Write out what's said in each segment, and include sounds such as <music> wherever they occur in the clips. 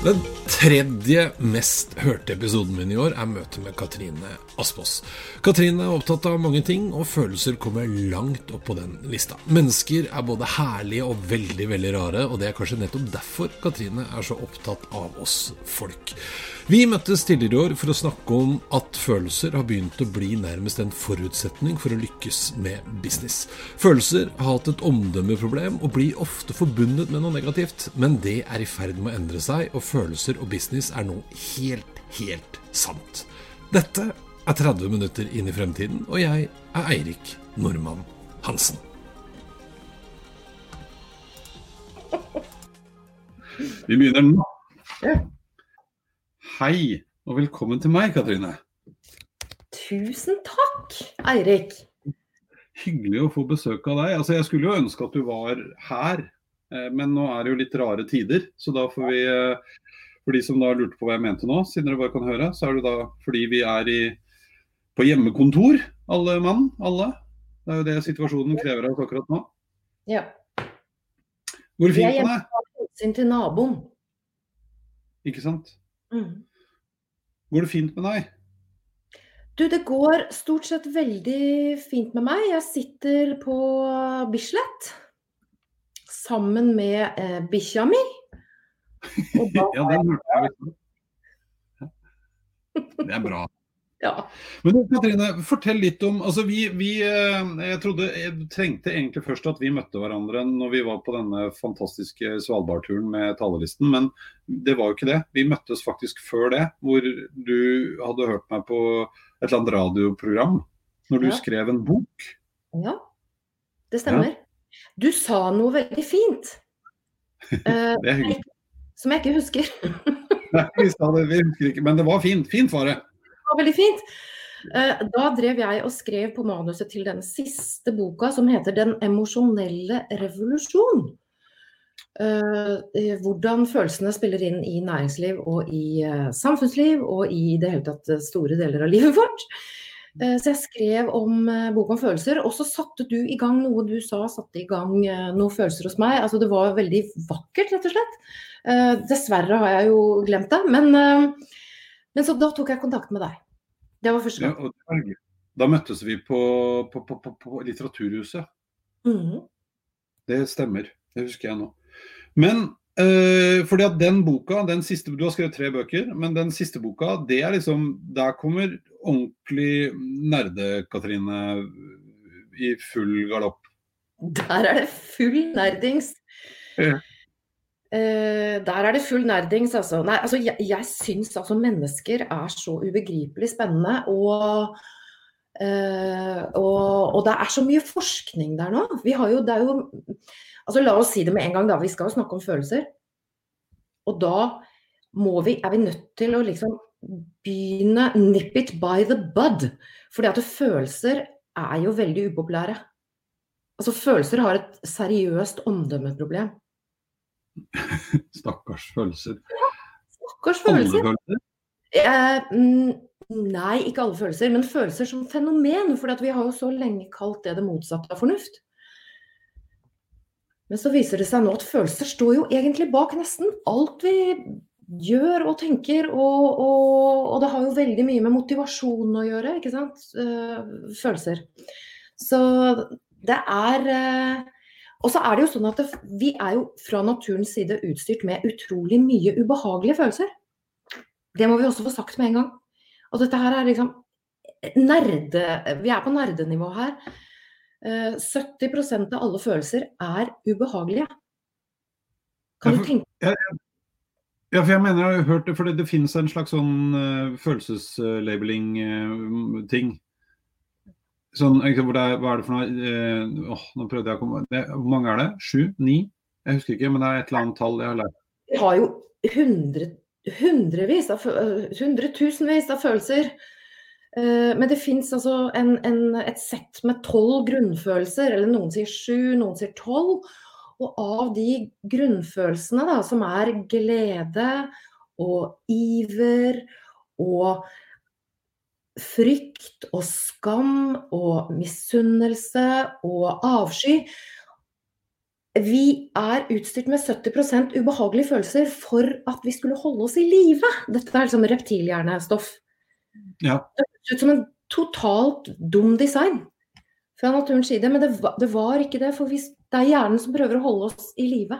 Den tredje mest hørte episoden min i år er møtet med Katrine Aspaas. Katrine er opptatt av mange ting, og følelser kommer langt opp på den lista. Mennesker er både herlige og veldig, veldig rare, og det er kanskje nettopp derfor Katrine er så opptatt av oss folk. Vi møttes tidligere i år for å snakke om at følelser har begynt å bli nærmest en forutsetning for å lykkes med business. Følelser har hatt et omdømmeproblem og blir ofte forbundet med noe negativt, men det er i ferd med å endre seg, og følelser og business er nå helt, helt sant. Dette er 30 minutter inn i fremtiden, og jeg er Eirik Normann Hansen. Vi begynner nå. Hei, og velkommen til meg, Katrine. Tusen takk, Eirik. Hyggelig å få besøk av deg. Altså, jeg skulle jo ønske at du var her, eh, men nå er det jo litt rare tider. Så da får vi eh, For de som da lurte på hva jeg mente nå, siden dere bare kan høre, så er det da fordi vi er i, på hjemmekontor, alle mann, alle. Det er jo det situasjonen krever av oss akkurat nå. Ja. Hvor det fint er deg? Jeg er hjemme til naboen. Ikke sant? Mm. Går det fint med deg? Du, det går stort sett veldig fint med meg. Jeg sitter på Bislett sammen med eh, bikkja mi. <laughs> ja, den hørte jeg. Det er bra. Ja. Men Katrine, fortell litt om altså vi, vi, eh, Jeg trodde jeg trengte egentlig først at vi møtte hverandre når vi var på denne fantastiske Svalbardturen med talerlisten, men det var jo ikke det. Vi møttes faktisk før det, hvor du hadde hørt meg på et eller annet radioprogram når du ja. skrev en bok. Ja, det stemmer. Ja. Du sa noe veldig fint. <laughs> det er hyggelig. Som jeg ikke husker. <laughs> Nei, vi sa det, vi husker ikke, men det var fint. Fint var det var veldig fint. Eh, da drev jeg og skrev på manuset til den siste boka, som heter 'Den emosjonelle revolusjon'. Eh, hvordan følelsene spiller inn i næringsliv og i eh, samfunnsliv, og i det hele tatt store deler av livet vårt. Så jeg skrev om boka om følelser, og så satte du i gang noe du sa satte i gang noen følelser hos meg. Altså Det var veldig vakkert, rett og slett. Dessverre har jeg jo glemt det. Men men så da tok jeg kontakt med deg. Det var første gang. Ja, da møttes vi på, på, på, på Litteraturhuset. Mm. Det stemmer. Det husker jeg nå. Men øh, fordi at den boka, den siste, Du har skrevet tre bøker, men den siste boka, det er liksom Der kommer ordentlig nerde-Katrine i full galopp. Der er det full nerdings. Ja. Uh, der er det full nerdings, altså. Nei, altså jeg, jeg syns altså mennesker er så ubegripelig spennende. Og, uh, og, og, det er så mye forskning der nå. Vi har jo, det er jo altså La oss si det med en gang, da. Vi skal jo snakke om følelser. Og da må vi, er vi nødt til å liksom begynne nip it by the bud. Fordi at følelser er jo veldig upopulære. Altså Følelser har et seriøst omdømmeproblem. <laughs> Stakkars følelser. Ja, Stakkars følelser. Alle følelser? Eh, mm, nei, ikke alle følelser, men følelser som fenomen. For vi har jo så lenge kalt det det motsatte av fornuft. Men så viser det seg nå at følelser står jo egentlig bak nesten alt vi gjør og tenker. Og, og, og det har jo veldig mye med motivasjon å gjøre, ikke sant. Uh, følelser. Så det er uh, og så er det jo sånn at det, vi er jo fra naturens side utstyrt med utrolig mye ubehagelige følelser. Det må vi også få sagt med en gang. Og dette her er liksom nerde... Vi er på nerdenivå her. 70 eh, av alle følelser er ubehagelige. Kan du tenke Ja, for jeg mener jeg har hørt det, for det, det finnes en slags sånn uh, følelseslabeling-ting. Uh, sånn, hvor det Hva er det for noe eh, åh, Nå prøvde jeg å komme det, Hvor mange er det? Sju? Ni? Jeg husker ikke, men det er et eller annet tall jeg har lært. Vi har jo hundre, hundrevis av hundretusenvis av følelser. Men det fins altså en, en, et sett med tolv grunnfølelser, eller noen sier sju, noen sier tolv. Og av de grunnfølelsene da, som er glede og iver og frykt og skam og misunnelse og avsky Vi er utstyrt med 70% ubehagelige følelser for at vi skulle holde oss i live. Dette er liksom reptilhjernestoff. Ja. Det høres ut som en totalt dum design fra naturens side, men det var, det var ikke det. For vi, det er hjernen som prøver å holde oss i live.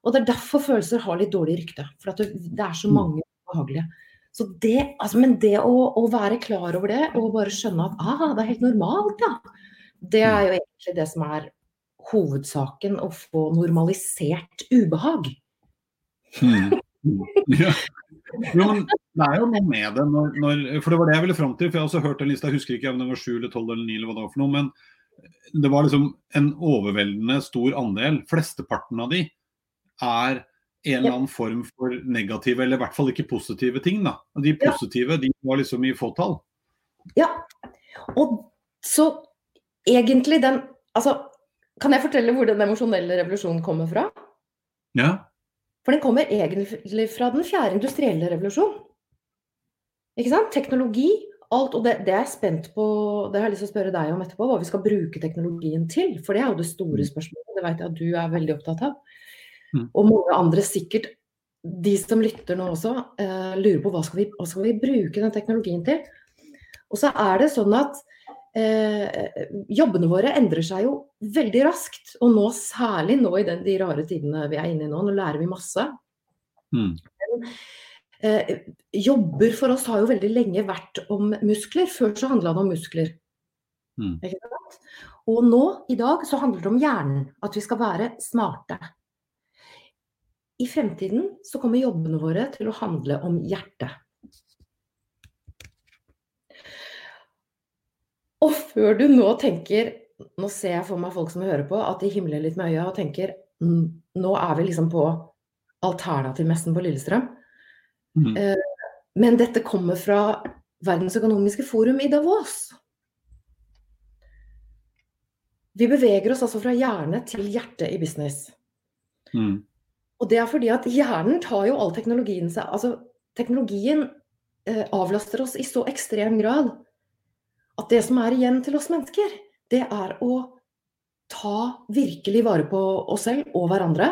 Og det er derfor følelser har litt dårlig rykte. For det, det, er så mm. mange behagelige. Så det, altså, men det å, å, være klar over det, og bare skjønne at ah, det er helt normalt, ja. Det er jo egentlig det som er hovedsaken. Å få normalisert ubehag. Hmm. <laughs> Ja. Jo, men det er jo noe med det. Når, når, for det var det jeg ville fram til. For jeg har også hørt en liste, jeg husker ikke om det var 7 eller 12 eller 9 eller hva det var for noe. Men det var liksom en overveldende stor andel. Flesteparten av de er en eller annen form for negative, eller i hvert fall ikke positive ting. da. De positive de var liksom i fåtall. Ja. Og så egentlig den Altså, kan jeg fortelle hvor den emosjonelle revolusjonen kommer fra? Ja. For den kommer egentlig fra den fjerde industrielle revolusjon. Ikke sant? Teknologi, alt. Og det, det, er jeg spent på, det har jeg lyst til å spørre deg om etterpå, hva vi skal bruke teknologien til. For det er jo det store mm. spørsmålet. Det vet jeg at du er veldig opptatt av. Mm. Og mange andre sikkert, de som lytter nå også, eh, lurer på hva skal, vi, hva skal vi bruke den teknologien til. Og så er det sånn at eh, jobbene våre endrer seg jo veldig raskt. Og nå særlig nå i den, de rare tidene vi er inne i nå. Nå lærer vi masse. Mm. Men, eh, jobber for oss har jo veldig lenge vært om muskler. Før så handla det om muskler. Mm. Og nå, i dag, så handler det om hjernen. At vi skal være smarte. I fremtiden så kommer jobbene våre til å handle om hjertet. Og før du nå tenker Nå ser jeg for meg folk som hører på, at de himler litt med øya og tenker nå er vi liksom på alternativmessen på Lillestrøm. Mm. Eh, men dette kommer fra Verdens økonomiske forum i Davos. Vi beveger oss altså fra hjerne til hjerte i business. Mm. Og det er fordi at hjernen tar jo all teknologien seg Altså, teknologien eh, avlaster oss i så ekstrem grad at det som er igjen til oss mennesker, det er å ta virkelig vare på oss selv og hverandre.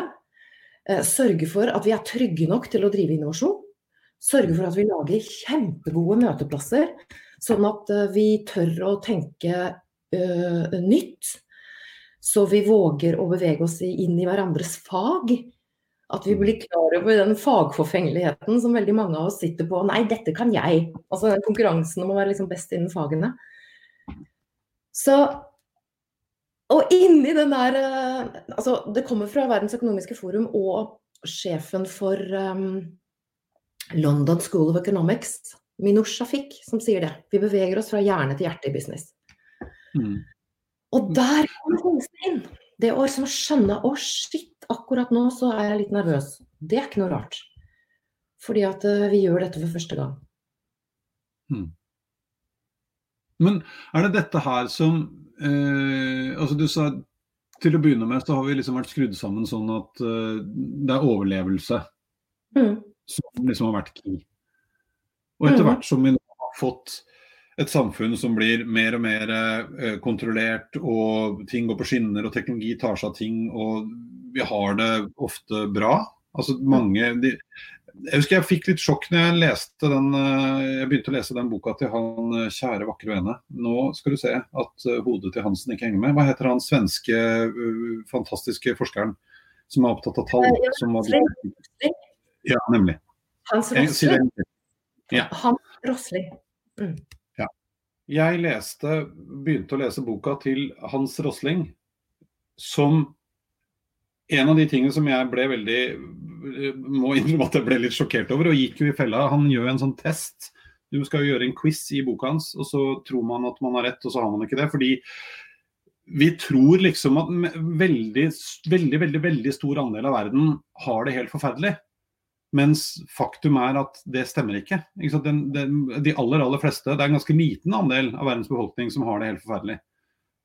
Eh, sørge for at vi er trygge nok til å drive innovasjon. Sørge for at vi lager kjempegode møteplasser, sånn at eh, vi tør å tenke uh, nytt. Så vi våger å bevege oss inn i hverandres fag. At vi blir klar over den fagforfengeligheten som veldig mange av oss sitter på. Nei, dette kan jeg. Altså den konkurransen om å være liksom best innen fagene. Så Og inni den der eh, Altså, det kommer fra Verdens økonomiske forum og sjefen for um, London School of Economics, Minor Shafik, som sier det. Vi beveger oss fra hjerne til hjerte i business. Mm. Og der kommer følelsen inn. Det å skjønne Å, shit, akkurat nå så er jeg litt nervøs. Det er ikke noe rart. Fordi at uh, vi gjør dette for første gang. Hmm. Men er det dette her som eh, Altså du sa til å begynne med så har vi liksom vært skrudd sammen sånn at eh, det er overlevelse mm. som liksom har vært key. Og etter mm. hvert som vi nå har fått et samfunn som blir mer og mer eh, kontrollert, og ting går på skinner, og teknologi tar seg av ting, og vi har det ofte bra. Altså mange, de, jeg husker jeg fikk litt sjokk når jeg leste den eh, Jeg begynte å lese den boka til han eh, kjære, vakre vene. Nå skal du se at eh, hodet til Hansen ikke henger med. Hva heter han svenske, fantastiske forskeren som er opptatt av tall? Som var... Ja, nemlig. Hans Rosling. Ja. Hans Rosling. Mm. Ja. Jeg leste, begynte å lese boka til Hans Rosling, som en av de tingene som jeg ble veldig må innrømme at jeg ble litt sjokkert over, og gikk jo i fella. Han gjør en sånn test. Du skal jo gjøre en quiz i boka hans, og så tror man at man har rett, og så har man ikke det. Fordi vi tror liksom at veldig, veldig, veldig, veldig stor andel av verden har det helt forferdelig. Mens faktum er at det stemmer ikke. ikke den, den, de aller aller fleste, det er en ganske liten andel av verdens befolkning som har det helt forferdelig.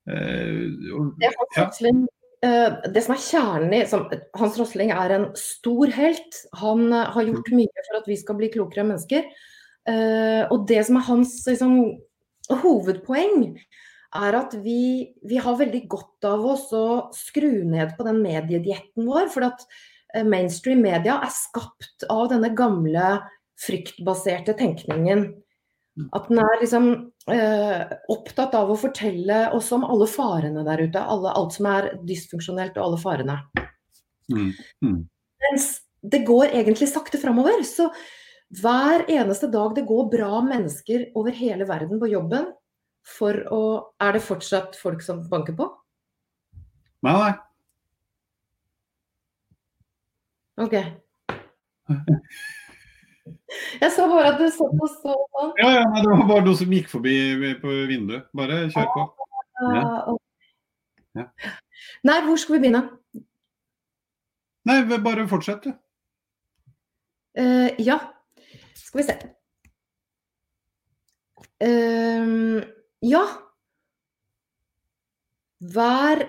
Uh, og, det, er faktisk ja. Uh, det som er kjernen i som, Hans Rosling er en stor helt. Han uh, har gjort mye for at vi skal bli klokere mennesker. og det som er hans liksom, hovedpoeng, er at vi, vi, har veldig godt av oss å skru ned på den mediedietten vår. For at Eh, mainstream media er skapt av denne gamle fryktbaserte tenkningen. At den er liksom eh, opptatt av å fortelle oss om alle farene der ute. Alle, alt som er dysfunksjonelt og alle farene. Mm. Mm. Mens det går egentlig sakte framover. Så hver eneste dag det går bra mennesker over hele verden på jobben for å Er det fortsatt folk som banker på? Nei, nei. OK. <laughs> Jeg så bare at du satt og så sånn. Ja, ja, det var bare noe som gikk forbi på vinduet. Bare kjør på. Ja. Ja. Nei, hvor skal vi begynne? Nei, bare fortsett, du. Uh, ja, skal vi se. Uh, ja. Hver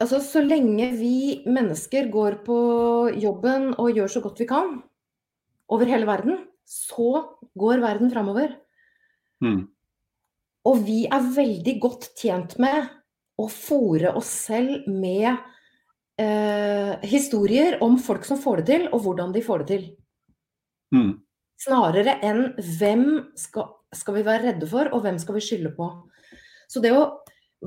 Altså, så lenge vi mennesker går på jobben og gjør så godt vi kan over hele verden, så går verden framover. Mm. Og vi er veldig godt tjent med å fòre oss selv med eh, historier om folk som får det til, og hvordan de får det til. Mm. Snarere enn hvem skal, skal vi være redde for, og hvem skal vi skylde på. Så det å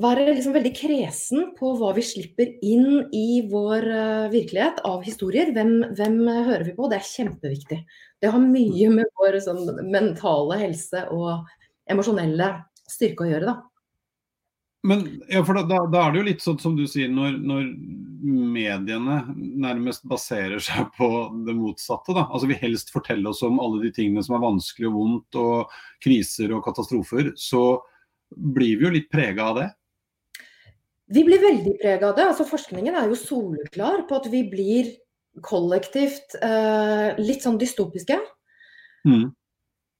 være liksom veldig kresen på hva vi slipper inn i vår uh, virkelighet av historier. Hvem, hvem uh, hører vi på? Det er kjempeviktig. Det har mye med vår sånn, mentale helse og emosjonelle styrke å gjøre, da. Men ja, for da, da, er det jo litt sånn som du sier, når, når, mediene nærmest baserer seg på det motsatte. da. Altså Vi helst fortelle oss om alle de tingene som er vanskelig og vondt, og kriser og katastrofer. Så blir vi jo litt prega av det. Vi blir veldig prega av det. altså Forskningen er jo soleklar på at vi blir kollektivt eh, litt sånn dystopiske. Mm.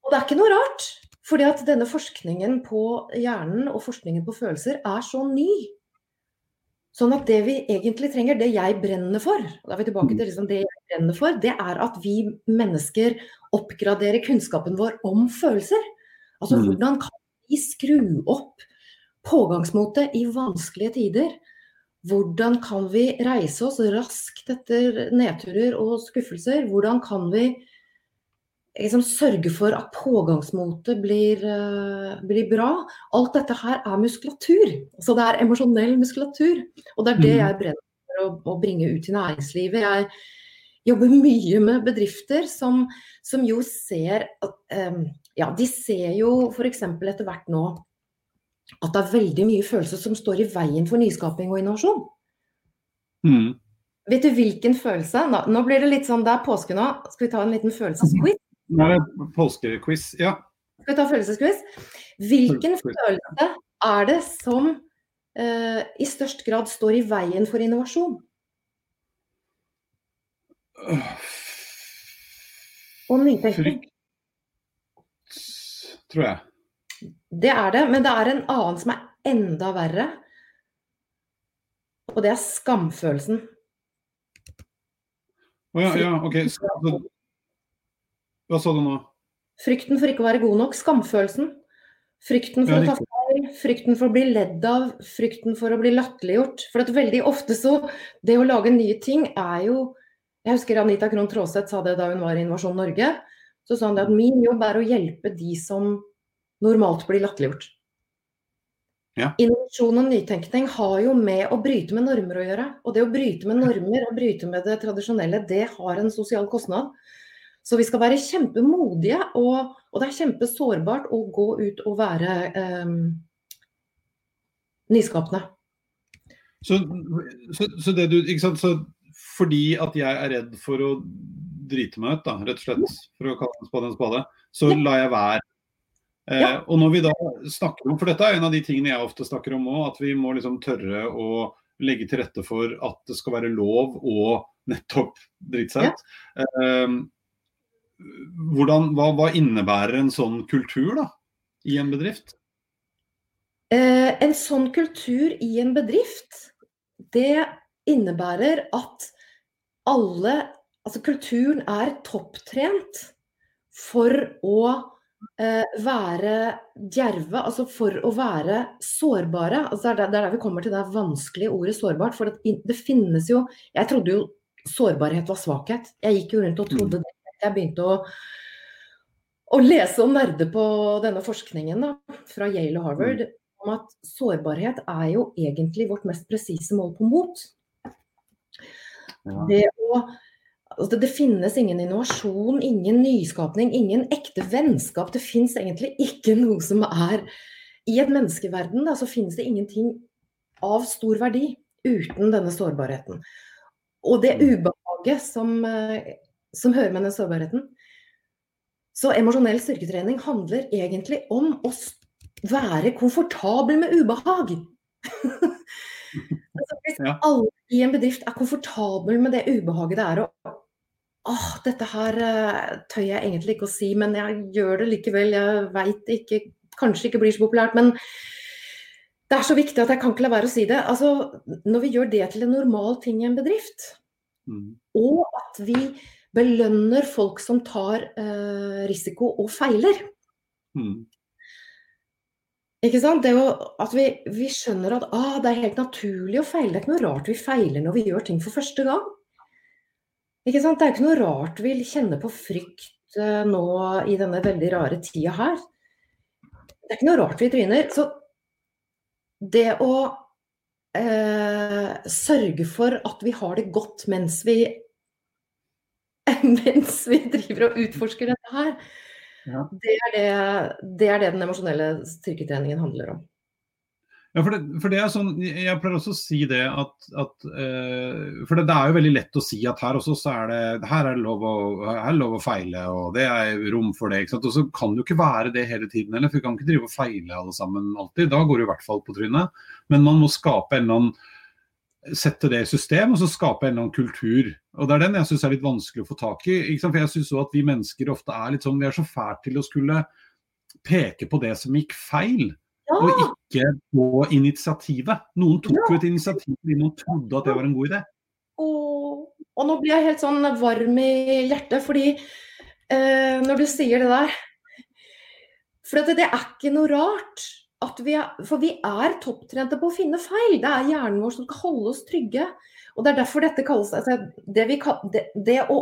Og det er ikke noe rart. Fordi at denne forskningen på hjernen og forskningen på følelser er så ny. Sånn at det vi egentlig trenger, det jeg brenner for, da er vi tilbake til liksom det jeg brenner for, det er at vi mennesker oppgraderer kunnskapen vår om følelser. Altså mm. hvordan kan vi skru opp pågangsmotet i vanskelige tider. Hvordan kan vi reise oss raskt etter nedturer og skuffelser? Hvordan kan vi liksom sørge for at pågangsmotet blir, uh, blir, bra? Alt dette her er muskulatur. Så det er emosjonell muskulatur. Og det er det mm. jeg brenner for å, å bringe ut i næringslivet. Jeg jobber mye med bedrifter som, som jo ser at um, Ja, de ser jo f.eks. etter hvert nå at det er veldig mye følelser som står i veien for nyskaping og innovasjon. Mm. Vet du hvilken følelse? Nå, nå, blir det litt sånn, det er påske nå. Skal vi ta en liten følelsesquiz? Nå er det påskequiz, ja. Skal vi ta følelsesquiz? Hvilken følelse er det som uh, i størst grad står i veien for innovasjon? Og nytenkning. Frykt, tror jeg. Det er det, men det er en annen som er enda verre. Og det er skamfølelsen. Å oh, ja, ja, OK. Hva sa du nå? Frykten for ikke å være god nok. Skamfølelsen. Frykten for ja, å ta feil, frykten for å bli ledd av, frykten for å bli latterliggjort. For at veldig ofte så Det å lage nye ting er jo Jeg husker Anita Krohn Traaseth sa det da hun var i Innovasjon Norge. Så sa hun at min jobb er å hjelpe de som normalt blir latterliggjort. Ja. Innovasjon og nytenkning har jo med å bryte med normer å gjøre. Og det å bryte med normer og bryte med det tradisjonelle, det har en sosial kostnad. Så vi skal være kjempemodige, og, og det er kjempesårbart å gå ut og være eh, nyskapende. Så, så, så, det du Ikke sant. Så fordi at jeg er redd for å drite meg ut, da, rett og slett, for å kalle en spade en spade, så lar jeg være. Eh, og når vi da snakker om, for dette er en av de tingene jeg ofte snakker om òg, at vi må liksom tørre å legge til rette for at det skal være lov å nettopp drite seg ut. Ja. Eh, hvordan, hva, hva, innebærer en sånn kultur da, i en bedrift? Eh, en sånn kultur i en bedrift, det innebærer at alle Altså kulturen er topptrent for å være djerve, altså for å være sårbare. Altså det, er der, vi kommer til det vanskelige ordet sårbart. For det, det, finnes jo Jeg trodde jo sårbarhet var svakhet. Jeg gikk jo rundt og trodde mm. det jeg begynte å, å lese og nerde på denne forskningen da, fra Yale og Harvard, mm. om at sårbarhet er jo egentlig vårt mest presise mål på mot. Det, å, altså det finnes ingen innovasjon, ingen nyskapning, ingen ekte vennskap. Det fins egentlig ikke noe som er I et menneskeverden da, så finnes det ingenting av stor verdi uten denne sårbarheten. Og det mm. ubehaget som eh, som hører med den sårbarheten. Så emosjonell styrketrening handler egentlig om å være komfortabel med ubehag. <laughs> altså, hvis alle i en bedrift er komfortabel med det ubehaget det er å Åh, dette her uh, tør jeg egentlig ikke å si, men jeg gjør det likevel. Jeg veit ikke Kanskje ikke blir så populært, men det er så viktig at jeg kan ikke la være å si det. Altså, når vi gjør det til en normal ting i en bedrift, mm. og at vi belønner folk som tar eh, risiko og feiler. Mm. Ikke sant? Det jo, at vi, vi, skjønner at ah, det er helt naturlig å feile. Det er ikke noe rart vi feiler når vi gjør ting for første gang. Ikke sant? Det er ikke noe rart vi kjenner på frykt eh, nå i denne veldig rare tida her. Det er ikke noe rart vi tryner. Så det å eh, sørge for at vi har det godt mens vi <laughs> mens vi driver og utforsker dette her. Ja. Det, er det, det, er det, den emosjonelle styrketreningen handler om. Ja, for det, for det, er sånn, Jeg pleier også å si det at, at uh, For det, det, er jo veldig lett å si at her også så er det her er det lov å, er lov å feile, og det er rom for det. ikke sant? Og så kan det jo ikke være det hele tiden heller, for vi kan ikke drive og feile alle sammen alltid. Da går det i hvert fall på trynet. Men man må skape en eller annen sette det i system og så skape en eller annen kultur. Og Det er den jeg syns er litt vanskelig å få tak i. For jeg også at Vi mennesker ofte er litt sånn, vi er så fælt til å skulle peke på det som gikk feil. Ja. Og ikke på initiativet. Noen tok jo et initiativ fordi noen trodde at det var en god idé. Og, og nå blir jeg helt sånn varm i hjertet, fordi eh, når du sier det der For det, det er ikke noe rart vi er, for vi er topptrente på å finne feil. Det er hjernen vår som skal holde oss trygge. Og Det er derfor dette kalles altså, det, vi, det, det å,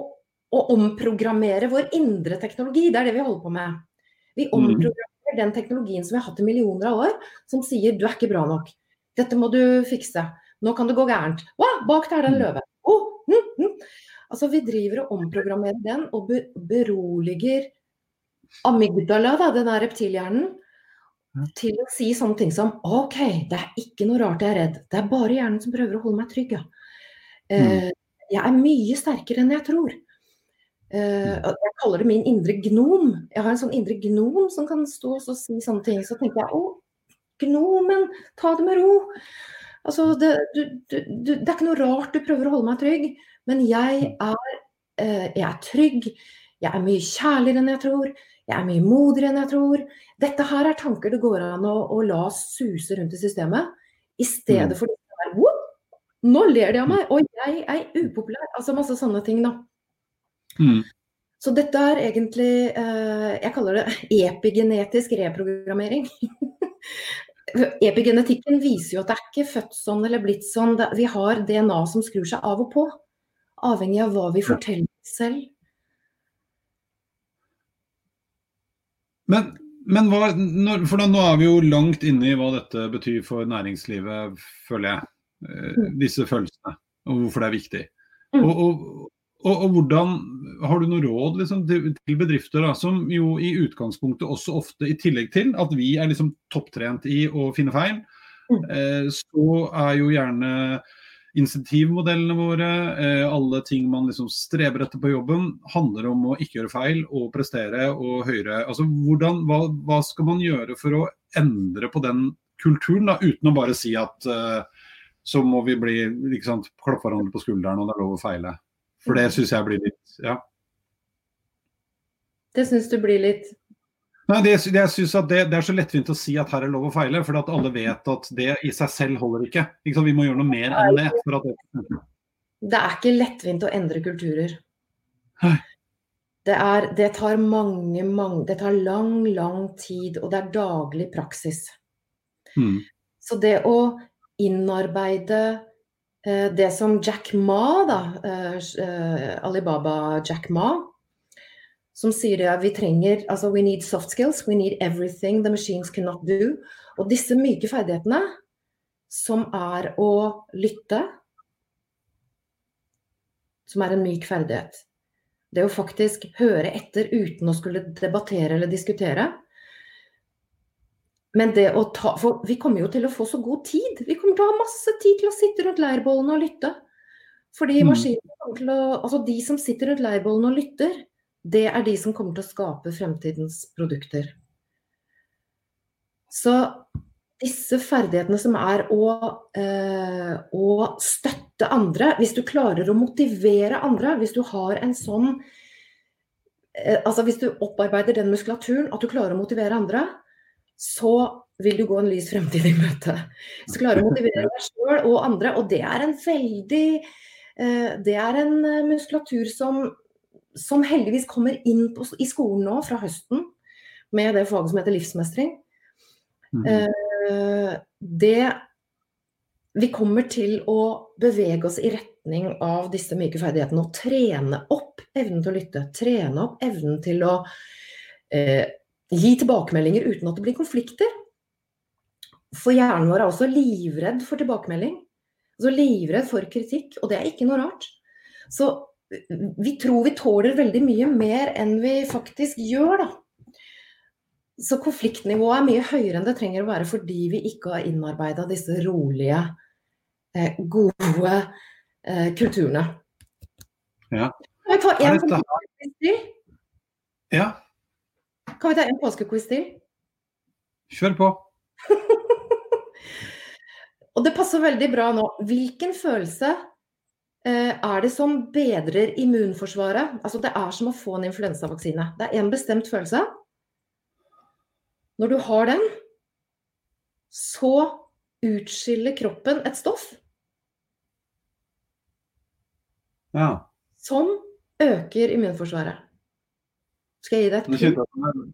å, omprogrammere vår indre teknologi, det er det vi holder på med. Vi mm. omprogrammerer den teknologien som vi har hatt i millioner av år, som sier du er ikke bra nok. Dette må du fikse. Nå kan det gå gærent. Wow, bak der er det en mm. løve. Oh, mm, mm. Altså, vi driver og omprogrammerer den og beroliger amygdala, da, den der reptilhjernen, til å si sånne ting som OK, det er ikke noe rart jeg er redd. Det er bare hjernen som prøver å holde meg trygg. Ja. Uh, jeg er mye sterkere enn jeg tror. Uh, jeg kaller det min indre gnom. Jeg har en sånn indre gnom som kan stå og si sånne ting. Så tenker jeg å, gnomen, ta det med ro. Altså, det, du, du, du, det er ikke noe rart du prøver å holde meg trygg, men jeg er, uh, jeg er trygg. Jeg er mye kjærligere enn jeg tror. Jeg er mye modigere enn jeg tror. Dette her er tanker det går an å, å la suse rundt i systemet. I stedet mm. for det der Nå ler de av meg, og jeg er upopulær. Altså masse sånne ting, da. Mm. Så dette er egentlig eh, Jeg kaller det <laughs> epigenetisk reprogrammering. <laughs> Epigenetikken viser jo at det er ikke født sånn eller blitt sånn. Vi har DNA som skrur seg av og på. Avhengig av hva vi forteller selv. Men, men hva, når, for da, nå er vi jo langt inne i hva dette betyr for næringslivet, føler jeg. Eh, mm. disse følelsene, og hvorfor det er viktig. Mm. Og, og, og, og, hvordan Har du noe råd liksom, til, bedrifter da, som jo i utgangspunktet også ofte, i tillegg til at vi er liksom topptrent i å finne feil, mm. eh, så er jo gjerne insentivmodellene våre, eh, alle ting man liksom streber etter på jobben, handler om å ikke gjøre feil og prestere og høyere. Altså, hvordan, hva, hva, skal man gjøre for å endre på den kulturen, da, uten å bare si at eh, så må vi bli ikke sant, klappe hverandre på skulderen og det er lov å feile. For det syns jeg blir litt ja. Det syns du blir litt Nei, det, jeg synes at det, det, er så lettvint å si at her er lov å feile, for at alle vet at det i seg selv holder ikke. ikke vi må gjøre noe mer enn det. det. det er ikke lettvint å endre kulturer. Det, er, det, tar mange, mange Det tar lang, lang tid, og det er daglig praksis. Mm. Så det å innarbeide det som Jack Ma, da, eh, eh Alibaba Jack Ma, som sier det vi trenger altså We need soft skills, we need everything the machines cannot do. Og disse myke ferdighetene, som er å lytte, som er en myk ferdighet. Det å faktisk høre etter uten å skulle debattere eller diskutere. Men det å ta For vi kommer jo til å få så god tid. Vi kommer til å ha masse tid til å sitte rundt leirbålene og lytte. Fordi mm. maskinene kommer til å Altså de som sitter rundt leirbålene og lytter, det er de som kommer til å skape fremtidens produkter. Så disse ferdighetene som er å, eh, å, støtte andre Hvis du klarer å motivere andre, hvis du har en sånn eh, Altså hvis du opparbeider den muskulaturen at du klarer å motivere andre, så vil du gå en lys fremtid i møte. Så du å motivere deg sjøl og andre, og det er en veldig eh, Det er en eh, muskulatur som som heldigvis kommer inn på, i skolen nå fra høsten med det faget som heter livsmestring. Mm. Eh, det Vi kommer til å bevege oss i retning av disse myke ferdighetene og trene opp evnen til å lytte. Trene opp evnen til å eh, gi tilbakemeldinger uten at det blir konflikter. For hjernen vår er også livredd for tilbakemelding. Altså livredd for kritikk, og det er ikke noe rart. Så vi tror vi tåler veldig mye mer enn vi faktisk gjør, da. Så konfliktnivået er mye høyere enn det trenger å være fordi vi ikke har innarbeida disse rolige, eh, gode eh, kulturene. Ja. Kan tar påskequiz til? Ja. Kan vi ta en påskequiz til? Kjør på. <laughs> Og det passer veldig bra nå. Hvilken følelse Eh, er det som bedrer immunforsvaret. Altså det er som å få en influensavaksine. Det er en bestemt følelse. Når du har den, så utskiller kroppen et stoff ja. som øker immunforsvaret. Skal jeg gi deg et hint?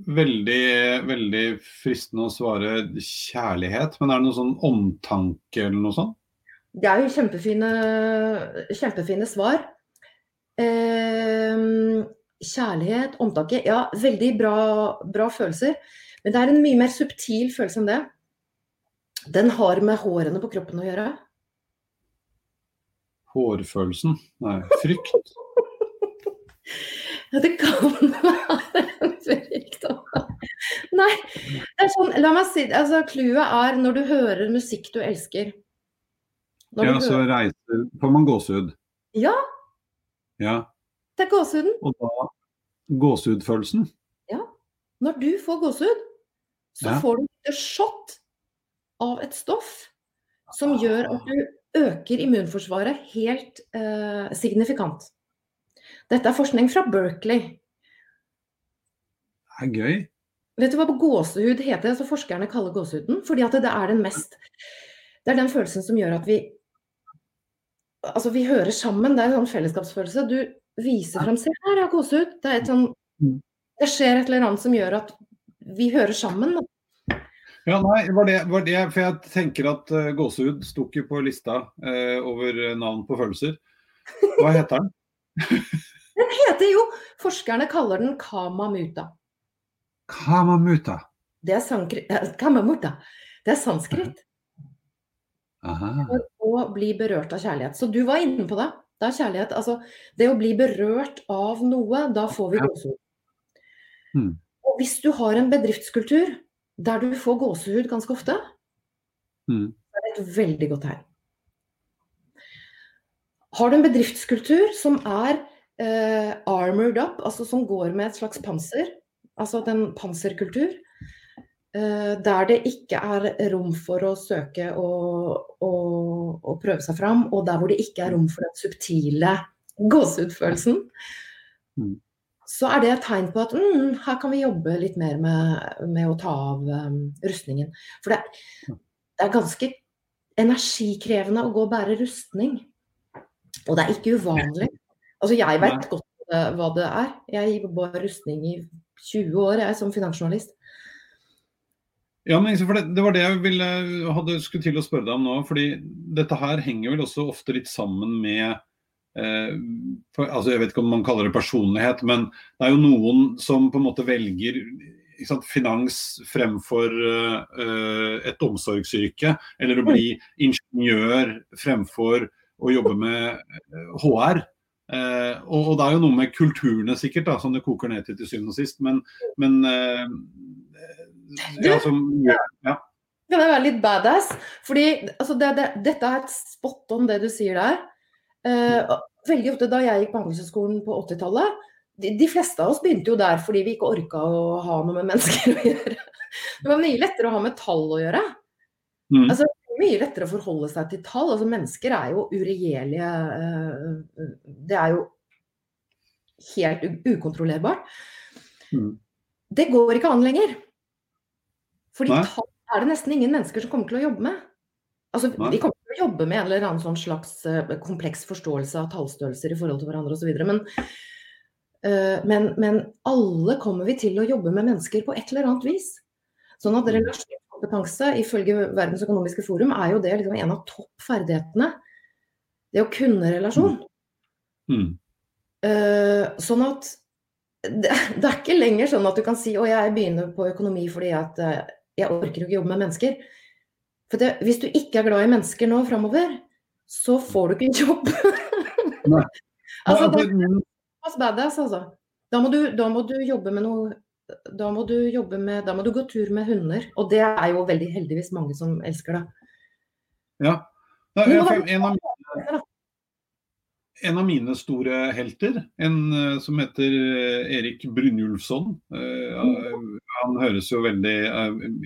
Veldig, veldig fristende å svare kjærlighet, men er det noe sånn omtanke eller noe sånt? Det er jo kjempefine, kjempefine svar. Eh, kjærlighet, omtanke. Ja, veldig bra, bra, følelser. Men det er en mye mer subtil følelse enn det. Den har med hårene på kroppen å gjøre. Hårfølelsen? Nei, frykt. Ja, det kan <laughs> være Nei, det er sånn, la meg si altså Clouet er når du hører musikk du elsker. Når ja, så reiser Får man gåsehud? Ja. ja. Det er gåsehuden. Og da gåsehudfølelsen? Ja. Når du får gåsehud, så ja. får du et shot av et stoff som gjør at du øker immunforsvaret helt eh, signifikant. Dette er forskning fra Berkeley. Det er gøy. Vet du hva gåsehud heter? Altså forskerne kaller gåsehuden fordi at det er den mest Det er den følelsen som gjør at vi Altså, vi hører sammen. Det er en sånn fellesskapsfølelse. Du viser frem Se her, har gåsehud. Det, er sånn, mm. det skjer et eller annet som gjør at vi hører sammen. Da. Ja, nei, var det, var det, For jeg tenker at uh, gåsehud sto ikke på lista uh, over navn på følelser. Hva heter den? <laughs> den heter jo Forskerne kaller den kamamuta. Kamamuta. Det er, sankri, eh, kamamuta. Det er sanskrit. For å bli berørt av kjærlighet. Så du var inne på det. Det er kjærlighet. Altså, det å bli berørt av noe, da får vi gåsehud. Hmm. Og hvis du har en bedriftskultur der du får gåsehud ganske ofte, hmm. Det er et veldig godt tegn. Har du en bedriftskultur som er eh, armored up, altså som går med et slags panser, altså en panserkultur, eh, der det ikke er rom for å søke og, og, og, prøve seg fram, og der hvor det ikke er rom for den subtile gåsehudfølelsen, mm. så er det et tegn på at mm, her kan vi jobbe litt mer med, med å ta av um, rustningen. For det, det er ganske energikrevende å gå og bære rustning. Og det er ikke uvanlig. Altså, jeg vet godt uh, hva det er. Jeg bar rustning i 20 år jeg som finansjournalist. Ja, men det, det, var det jeg ville, hadde skulle til å spørre deg om nå. fordi dette her henger vel også ofte litt sammen med eh, for, altså Jeg vet ikke om man kaller det personlighet, men det er jo noen som på en måte velger sant, finans fremfor eh, et omsorgsyrke, eller å bli ingeniør fremfor å jobbe med HR. Eh, og, og, det er jo noe med kulturene sikkert, da, som det koker ned til til syvende og sist. Men, men eh, ja, som, ja. Kan jeg være litt badass? Fordi altså, det, det, dette er et spot on det du sier der. veldig ofte da jeg gikk på Handelshøyskolen på 80-tallet, de, de, fleste av oss begynte jo der fordi vi ikke orka å ha noe med mennesker å gjøre. <laughs> Det var mye lettere å ha med tall å gjøre. Mm. Altså, det mye lettere å forholde seg til tall. Altså, mennesker er jo uregjerlige uh, Det er jo helt ukontrollerbart. Mm. Det går ikke an lenger. Fordi Nei. tall er det nesten ingen mennesker som kommer til å jobbe med. Altså, de kommer til å jobbe med en eller annen sånn slags uh, kompleks forståelse av tallstørrelser i forhold til hverandre osv. Men Eh, men, men, alle kommer vi til å jobbe med mennesker på et eller annet vis. Sånn at mm. Relasjonskompetanse ifølge Verdens økonomiske forum er jo det liksom en av toppferdighetene. Det å kunne relasjon. Mm. Uh, sånn at det, det, er ikke lenger sånn at du kan si å jeg begynner på økonomi fordi at uh, jeg orker ikke jobbe med mennesker. For det, hvis du ikke er glad i mennesker nå framover, så får du ikke en jobb. <laughs> altså, det, er badass, altså. Da må, du, da må du jobbe med noe da må du jobbe med Da må du gå tur med hunder. Og det er jo veldig heldigvis mange som elsker det. Ja. Nei, en, av mine, en, av mine, store helter, en eh, som heter eh, Erik Brynjulfsson uh, Han høres jo veldig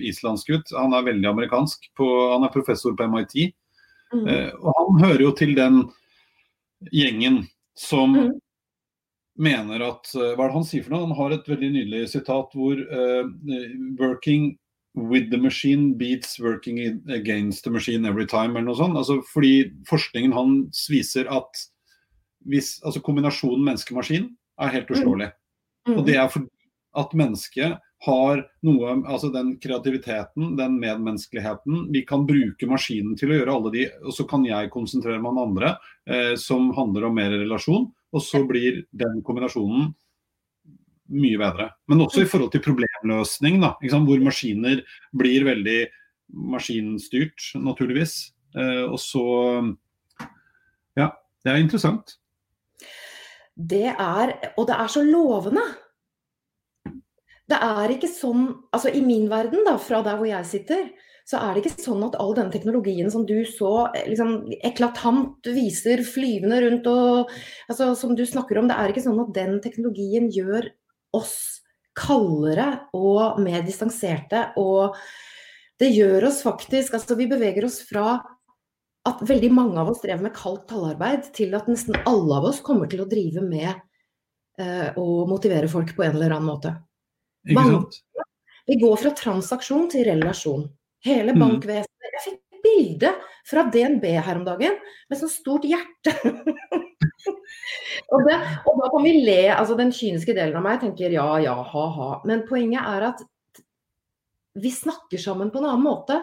islandsk ut. Han er veldig amerikansk. På, han er professor på MIT. Mm. Og han hører jo til den gjengen som mm mener at eh, Hva er det han sier for noe? Han har et veldig nydelig sitat hvor uh, 'working with the machine beats working against the machine every time', eller noe sånt. Altså, fordi forskningen hans viser at hvis, altså kombinasjonen menneske-maskin er helt mm. uslåelig. Mm. Og det er fordi at mennesket har noe Altså den kreativiteten, den medmenneskeligheten. Vi kan bruke maskinen til å gjøre alle de Og så kan jeg konsentrere meg om andre eh, som handler om mer relasjon. Og så blir den kombinasjonen mye bedre. Men også i forhold til problemløsning, da, hvor maskiner blir veldig maskinstyrt, naturligvis. Eh, og så Ja, det er interessant. Det er Og det er så lovende. Det er ikke sånn Altså i min verden, da, fra der hvor jeg sitter, så er det ikke sånn at all denne teknologien som du så liksom, eklatant viser flyvende rundt og altså, Som du snakker om, det er ikke sånn at den teknologien gjør oss kaldere og mer distanserte. Og det gjør oss faktisk Altså vi beveger oss fra at veldig mange av oss drev med kaldt tallarbeid, til at nesten alle av oss kommer til å drive med eh, å motivere folk på en eller annen måte. Mange, vi går fra transaksjon til relasjon. Hele mm. bankvesenet. Jeg fikk bilde fra DNB her om dagen med sånn stort hjerte. og, det, og, da kan vi le. altså Den kyniske delen av meg tenker ja, ja, ha-ha. Men poenget er at vi snakker sammen på en annen måte.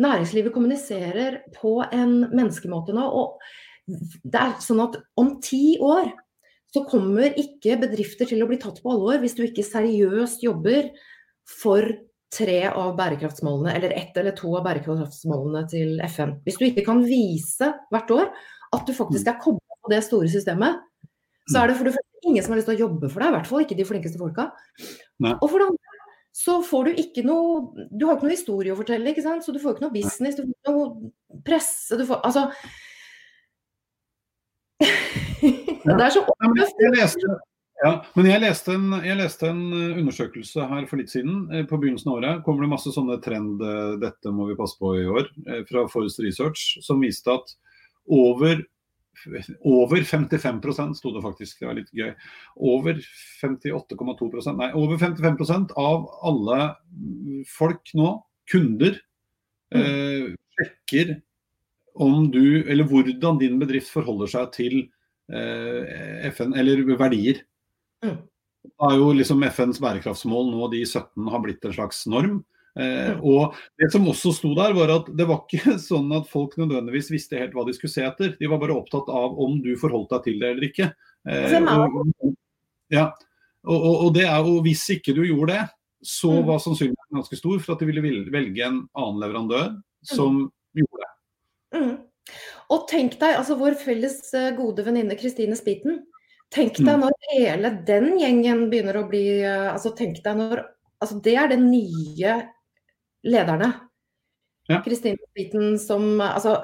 Næringslivet kommuniserer på en menneskemåte nå. og det er sånn at Om ti år så kommer ikke bedrifter til å bli tatt på alvor hvis du ikke seriøst jobber for tre av bærekraftsmålene, eller ett eller to av bærekraftsmålene til FN. Hvis du ikke kan vise hvert år at du faktisk er kobla på det store systemet, så er det for det første ingen som har lyst til å jobbe for deg, i hvert fall ikke de flinkeste folka. Nei. Og for det andre så får du ikke noe Du har ikke noe historie å fortelle, ikke sant. Så du får ikke noe business, du får ikke noe presse, du får Altså <laughs> Det er så oppløftende. Ja, men jeg leste, en, jeg leste, en, undersøkelse her for litt siden. Eh, på begynnelsen av året kommer det masse sånne trend eh, dette må vi passe på i år, eh, fra Forest Research, som viste at over, over 55% sto det faktisk, det var litt gøy. Over 58,2% nei, over 55% av alle folk nå, kunder, mm. eh, sjekker om du, eller hvordan din bedrift forholder seg til eh, FN, eller verdier. Mm. Da er jo liksom FNs bærekraftsmål nå de 17 har blitt en slags norm. Eh, og Det som også sto der, var at det var ikke <laughs> sånn at folk nødvendigvis visste helt hva de skulle se etter. De var bare opptatt av om du forholdt deg til det eller ikke. Eh, og, ja, og, og, og, det er jo, Hvis ikke du gjorde det, så mm. var sannsynligheten ganske stor for at de ville velge en annen leverandør som mm. gjorde det. Mm. Og tenk deg, altså vår felles eh, gode venninne Kristine Spiten Tenk deg mm. når hele den gjengen begynner å bli eh, altså tenk deg når, altså Det er de nye lederne. Kristine ja. Spiten som altså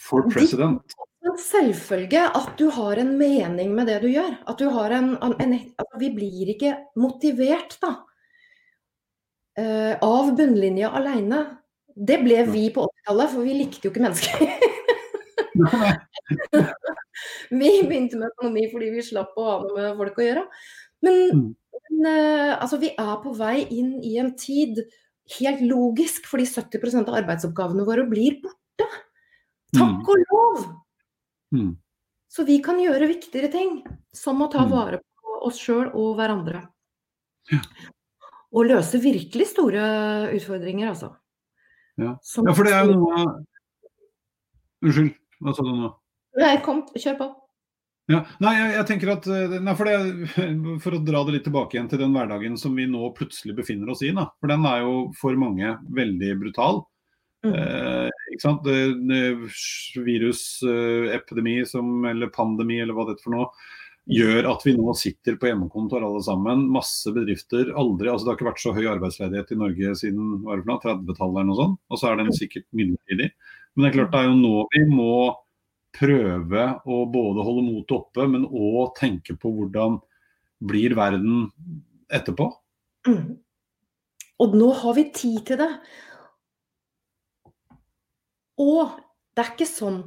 For president. En selvfølge at du har en mening med det du gjør. At du har en, en, en altså Vi blir ikke motivert da, uh, av bunnlinja aleine. Det ble vi på 80-tallet, for vi likte jo ikke mennesker. <laughs> <laughs> vi begynte med økonomi fordi vi slapp å ha noe med folk å gjøre. Men, mm. men uh, altså, vi er på vei inn i en tid helt logisk, fordi 70% av arbeidsoppgavene våre blir borte. Takk mm. og lov! Mm. Så vi kan gjøre viktigere ting, som å ta mm. vare på oss sjøl og hverandre. Ja. Og løse virkelig store utfordringer, altså. Ja. ja, for det er jo noe Unnskyld. Hva sa du nå? Nei, kom, kjør på. Ja, nei, jeg, jeg, tenker at eh, nei, for, det, <laughs> for, å dra det litt tilbake igjen til den hverdagen som vi nå plutselig befinner oss i. Da. For den er jo for mange veldig brutal. Mm. Eh, ikke sant? Virusepidemi virusepidemi eller pandemi eller hva det er for noe gjør at vi nå sitter på hjemmekontor alle sammen. Masse bedrifter. aldri, altså Det har ikke vært så høy arbeidsledighet i Norge siden 30-tallet eller noe sånt. Og så er den sikkert midlertidig. Men det er klart det er jo nå vi må prøve å både holde motet oppe, men òg tenke på hvordan blir verden etterpå. Mm. Og nå har vi tid til det. Og det er ikke sånn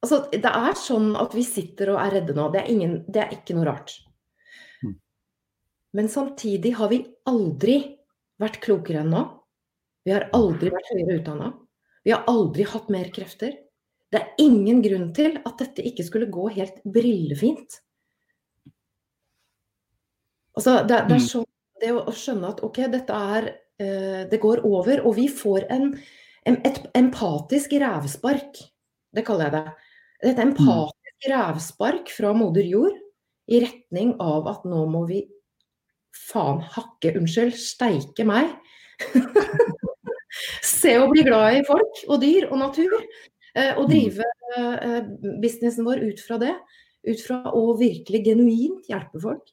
Altså, det er sånn at vi sitter og er redde nå. Det er, ingen, det er ikke noe rart. Mm. Men samtidig har vi aldri vært klokere enn nå. Vi har aldri vært høyere utdanna. Vi har aldri hatt mer krefter. Det er ingen grunn til at dette ikke skulle gå helt brillefint. Altså, det, det, er mm. sånn det å, skjønne at OK, dette er uh, Det går over, og vi får en, en, et empatisk rævspark. Det kaller jeg det. Et empatisk mm. rævspark fra moder jord i retning av at nå må vi faen hakke, unnskyld, steike meg. <laughs> Se og bli glad i folk og dyr og natur. Eh, og mm. drive eh, businessen vår ut fra det. Ut fra å virkelig genuint hjelpe folk.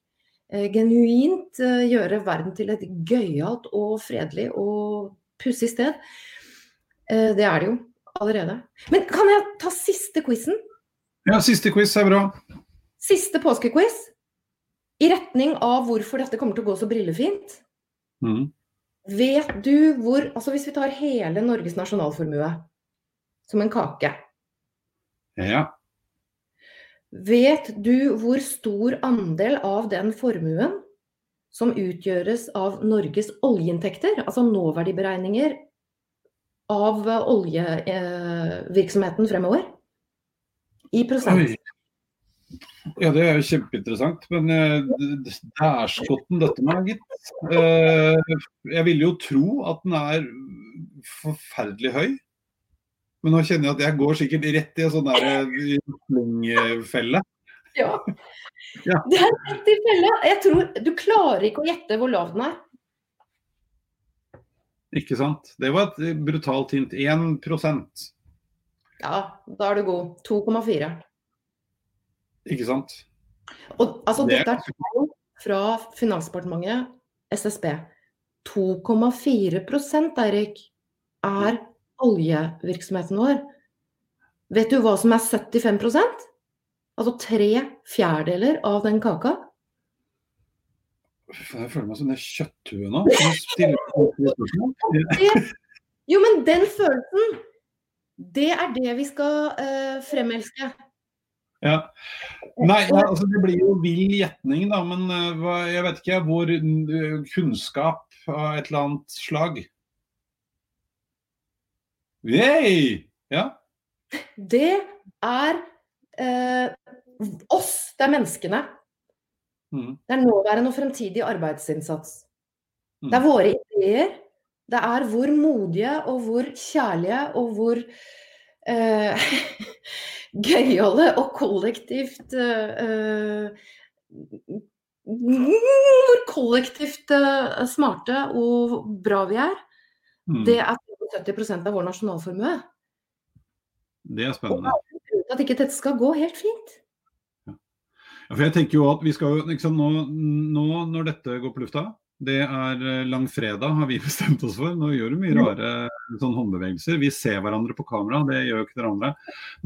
Eh, genuint gjøre verden til et gøyalt og fredelig og pussig sted. Det er det jo allerede. Men kan jeg ta siste quizen? Ja, siste quiz er bra. Siste påskequiz. I retning av hvorfor dette kommer til å gå så brillefint. Mm. Vet du hvor Altså hvis vi tar hele Norges nasjonalformue som en kake. Ja. Vet du hvor stor andel av den formuen som utgjøres av Norges oljeinntekter, altså nåverdiberegninger av oljevirksomheten fremover? I prosent. Ja, det er jo kjempeinteressant. Men uh, dæskotten dette med, gitt. Uh, jeg ville jo tro at den er forferdelig høy. Men nå kjenner jeg at jeg går sikkert rett i en sånn slingfelle. Ja. ja. Det er rett i fella. Jeg tror Du klarer ikke å gjette hvor lav den er. Ikke sant. Det var et brutalt hint. 1% Ja, da er du god. 2,4. Ikke sant. Og, altså, det... dette er tall fra Finansdepartementet, SSB. 2,4 Eirik, er oljevirksomheten vår. Vet du hva som er 75% Altså tre fjerdedeler av den kaka? Jeg føler meg som det kjøtthuet nå. <laughs> jo, men den følelsen, det er det vi skal uh, fremelske. Ja. Nei, altså det blir jo vill gjetning, da. Men uh, jeg vet ikke hvor uh, kunnskap av et eller annet slag. Yay! Ja. Det er oss, det er menneskene. Mm. Det er nåværende og fremtidig arbeidsinnsats. Mm. Det er våre ideer. Det er hvor modige og hvor kjærlige og hvor uh, <laughs> gøyale og kollektivt uh, Hvor kollektivt uh, smarte og bra vi er. Mm. Det er 70% av vår nasjonalformue. Det er spennende. Og at ikke dette skal gå helt fint. Ja, for jeg tenker jo at vi skal liksom, nå, nå når dette går på lufta, det er eh, langfredag har vi <laughs> bestemt oss for. Nå gjør du mye rare sånn håndbevegelser. Vi ser hverandre på kamera, det gjør jo ikke dere andre.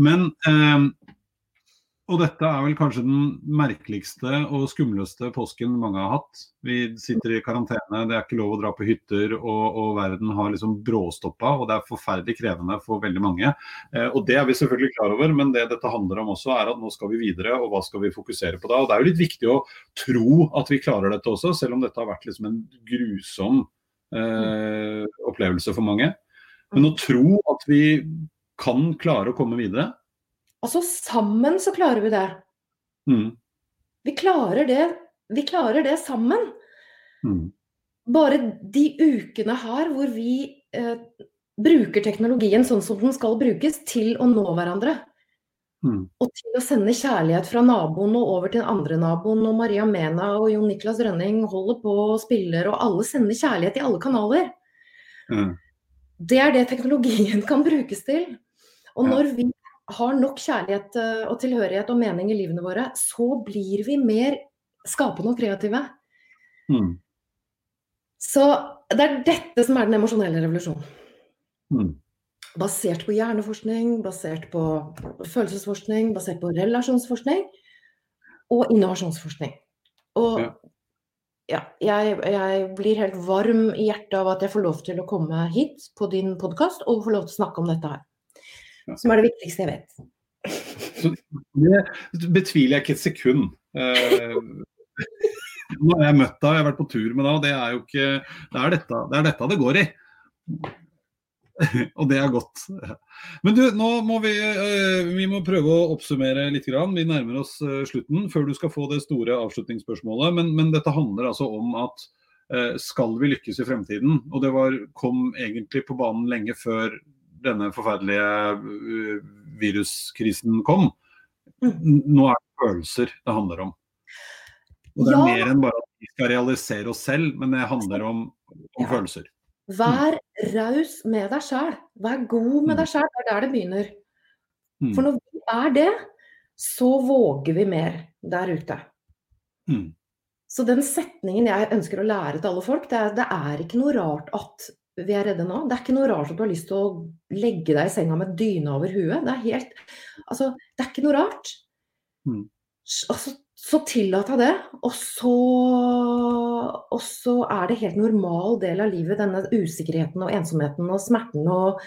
Men eh, og dette er vel kanskje den merkeligste og skumleste påsken mange har hatt. Vi sitter i karantene, det er ikke lov å dra på hytter, og, og verden har liksom bråstoppa. Og det er forferdelig krevende for veldig mange. Eh, og det er vi selvfølgelig klar over, men det dette handler om også er at nå skal vi videre, og hva skal vi fokusere på da. Og det er jo litt viktig å tro at vi klarer dette også, selv om dette har vært liksom en grusom eh, opplevelse for mange. Men å tro at vi kan klare å komme videre Altså sammen så klarer vi det. Mm. Vi klarer det. Vi klarer det sammen. Mm. Bare de ukene her hvor vi eh, bruker teknologien sånn som den skal brukes, til å nå hverandre. Mm. Og til å sende kjærlighet fra naboen og over til den andre naboen. Og Maria Mena og Jon Niklas Rønning holder på og spiller, og alle sender kjærlighet i alle kanaler. Mm. Det er det teknologien <laughs> kan brukes til. Og når vi har nok kjærlighet eh, og tilhørighet og mening i livene våre, så blir vi mer skapende og kreative. Mm. Så det er dette som er den emosjonelle revolusjonen. Mm. Basert på hjerneforskning, basert på følelsesforskning, basert på relasjonsforskning og innovasjonsforskning. Og ja. Ja, jeg, jeg, blir helt varm i hjertet av at jeg får lov til å komme hit på din podkast og få lov til å snakke om dette her. Som er det viktigste jeg vet. Det betviler jeg ikke et sekund. Eh, nå har jeg møtt deg, jeg har vært på tur med deg, og det er jo ikke Det er dette det, er dette det går i. og det er godt. Men du, nå må vi, eh, vi må prøve å oppsummere litt. Vi nærmer oss eh, slutten før du skal få det store avslutningsspørsmålet. Men, men dette handler altså om at skal vi lykkes i fremtiden? Og det var, kom egentlig på banen lenge før denne forferdelige uh, viruskrisen kom. Nå er det følelser det handler om. Og det er ja. mer enn bare at vi skal realisere oss selv, men det handler om, om ja. følelser. Vær raus med deg sjæl. Vær god med deg mm. sjæl. Det er der det begynner. Mm. For når vi er det, så våger vi mer der ute. Mm. Så den setningen jeg ønsker å lære til alle folk, det er, det er ikke noe rart at vi er redde nå. Det er ikke noe rart at du har lyst til å legge deg i senga med dyne over huet. Det er helt Altså, det er ikke noe rart. Mm. Altså, så tillat deg det. Og så, og så er det helt normal del av livet, denne usikkerheten og ensomheten og smerten og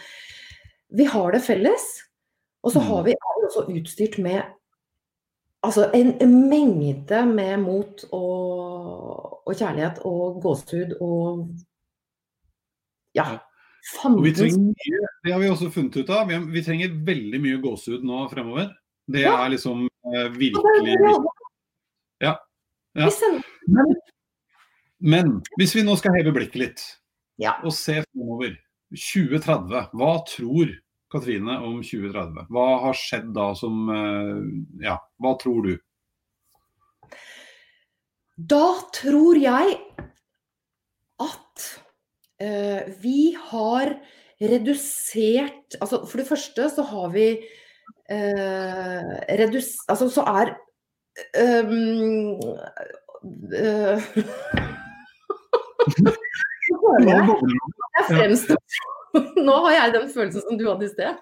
Vi har det felles. Og så har mm. vi, vi også utstyrt med altså en mengde med mot og, og kjærlighet og gåsehud og ja. Vi trenger, det har vi også funnet ut av. Vi, trenger veldig mye gåsehud nå fremover. Det er liksom eh, virkelig Ja. ja. Men, hvis vi nå skal heve blikket litt ja. og se fremover 2030, hva tror Katrine om 2030? Hva har skjedd da som uh, Ja, hva tror du? Da tror jeg at Eh, vi har redusert altså For det første så har vi eh, redus, altså så er um, uh, jeg fremstår Nå har jeg den følelsen som du hadde i sted.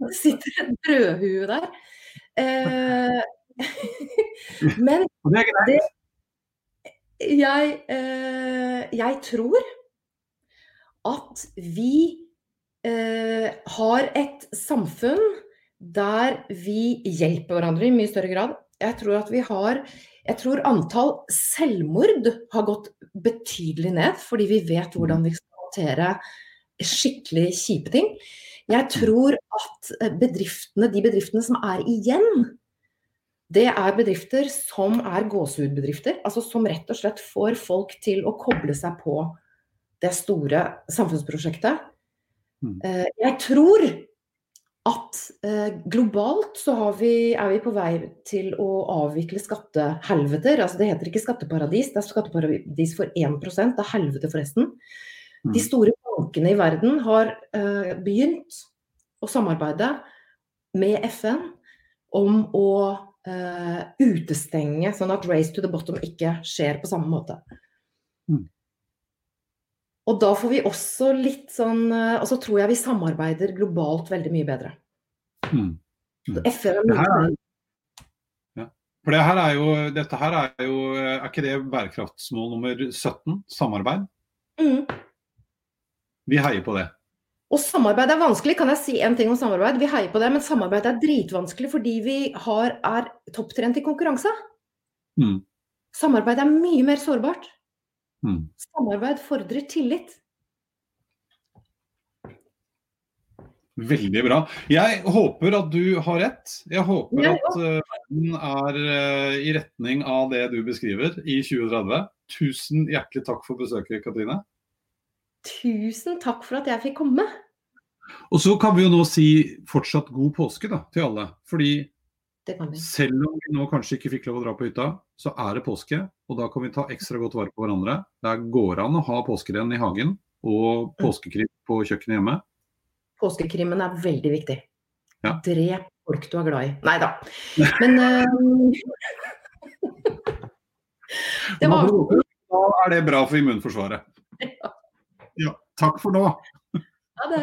Det sitter et brødhue der. Uh, <laughs> men det, jeg, uh, jeg tror at vi eh, har et samfunn der vi hjelper hverandre i mye større grad. Jeg tror at vi har jeg tror antall selvmord har gått betydelig ned, fordi vi vet hvordan vi skal håndtere skikkelig kjipe ting. Jeg tror at bedriftene, de bedriftene som er igjen, det er bedrifter som er gåsehudbedrifter. Altså som rett og slett får folk til å koble seg på det store samfunnsprosjektet. Mm. Eh, jeg tror at eh, globalt så vi, er vi på vei til å avvikle skattehelveter. Altså det heter ikke skatteparadis, det er skatteparadis for 1 det er helvete forresten. Mm. De store bankene i verden har eh, begynt å samarbeide med FN om å utestenge, sånn at race to the bottom ikke skjer på samme måte. Og da får vi også litt sånn eh, Og så tror jeg vi samarbeider globalt veldig mye bedre. Mm. Mm. FN er mye. For det her er jo, dette her er jo Er ikke det bærekraftsmål nummer 17? Samarbeid? Mm. Vi heier på det. Og samarbeid er vanskelig, kan jeg si en ting om samarbeid? Vi heier på det, men samarbeid er dritvanskelig fordi vi har, er topptrent i konkurranse. Mm. Samarbeid er mye mer sårbart. Mm. Samarbeid fordrer tillit. Veldig bra. Jeg håper at du har rett. Jeg håper ja, at eh, verden er uh, i retning av det du beskriver i 2030. Tusen hjertelig takk for besøket, Katrine. Tusen takk for at jeg fikk komme. Og så kan vi jo nå si fortsatt god påske da, til alle. Fordi selv om vi nå kanskje ikke fikk lov å dra på hytta, så er det påske. Og da kan vi ta ekstra godt vare på hverandre. Det går an å ha påskerenn i hagen og mm. påskekrim på kjøkkenet hjemme. Påskekrimmen er veldig viktig. Ja. Drep folk du er glad i. Nei da. Men uh... <laughs> det var... Da er det bra for immunforsvaret. <laughs> Ja. ja. Takk for nå. Ha det.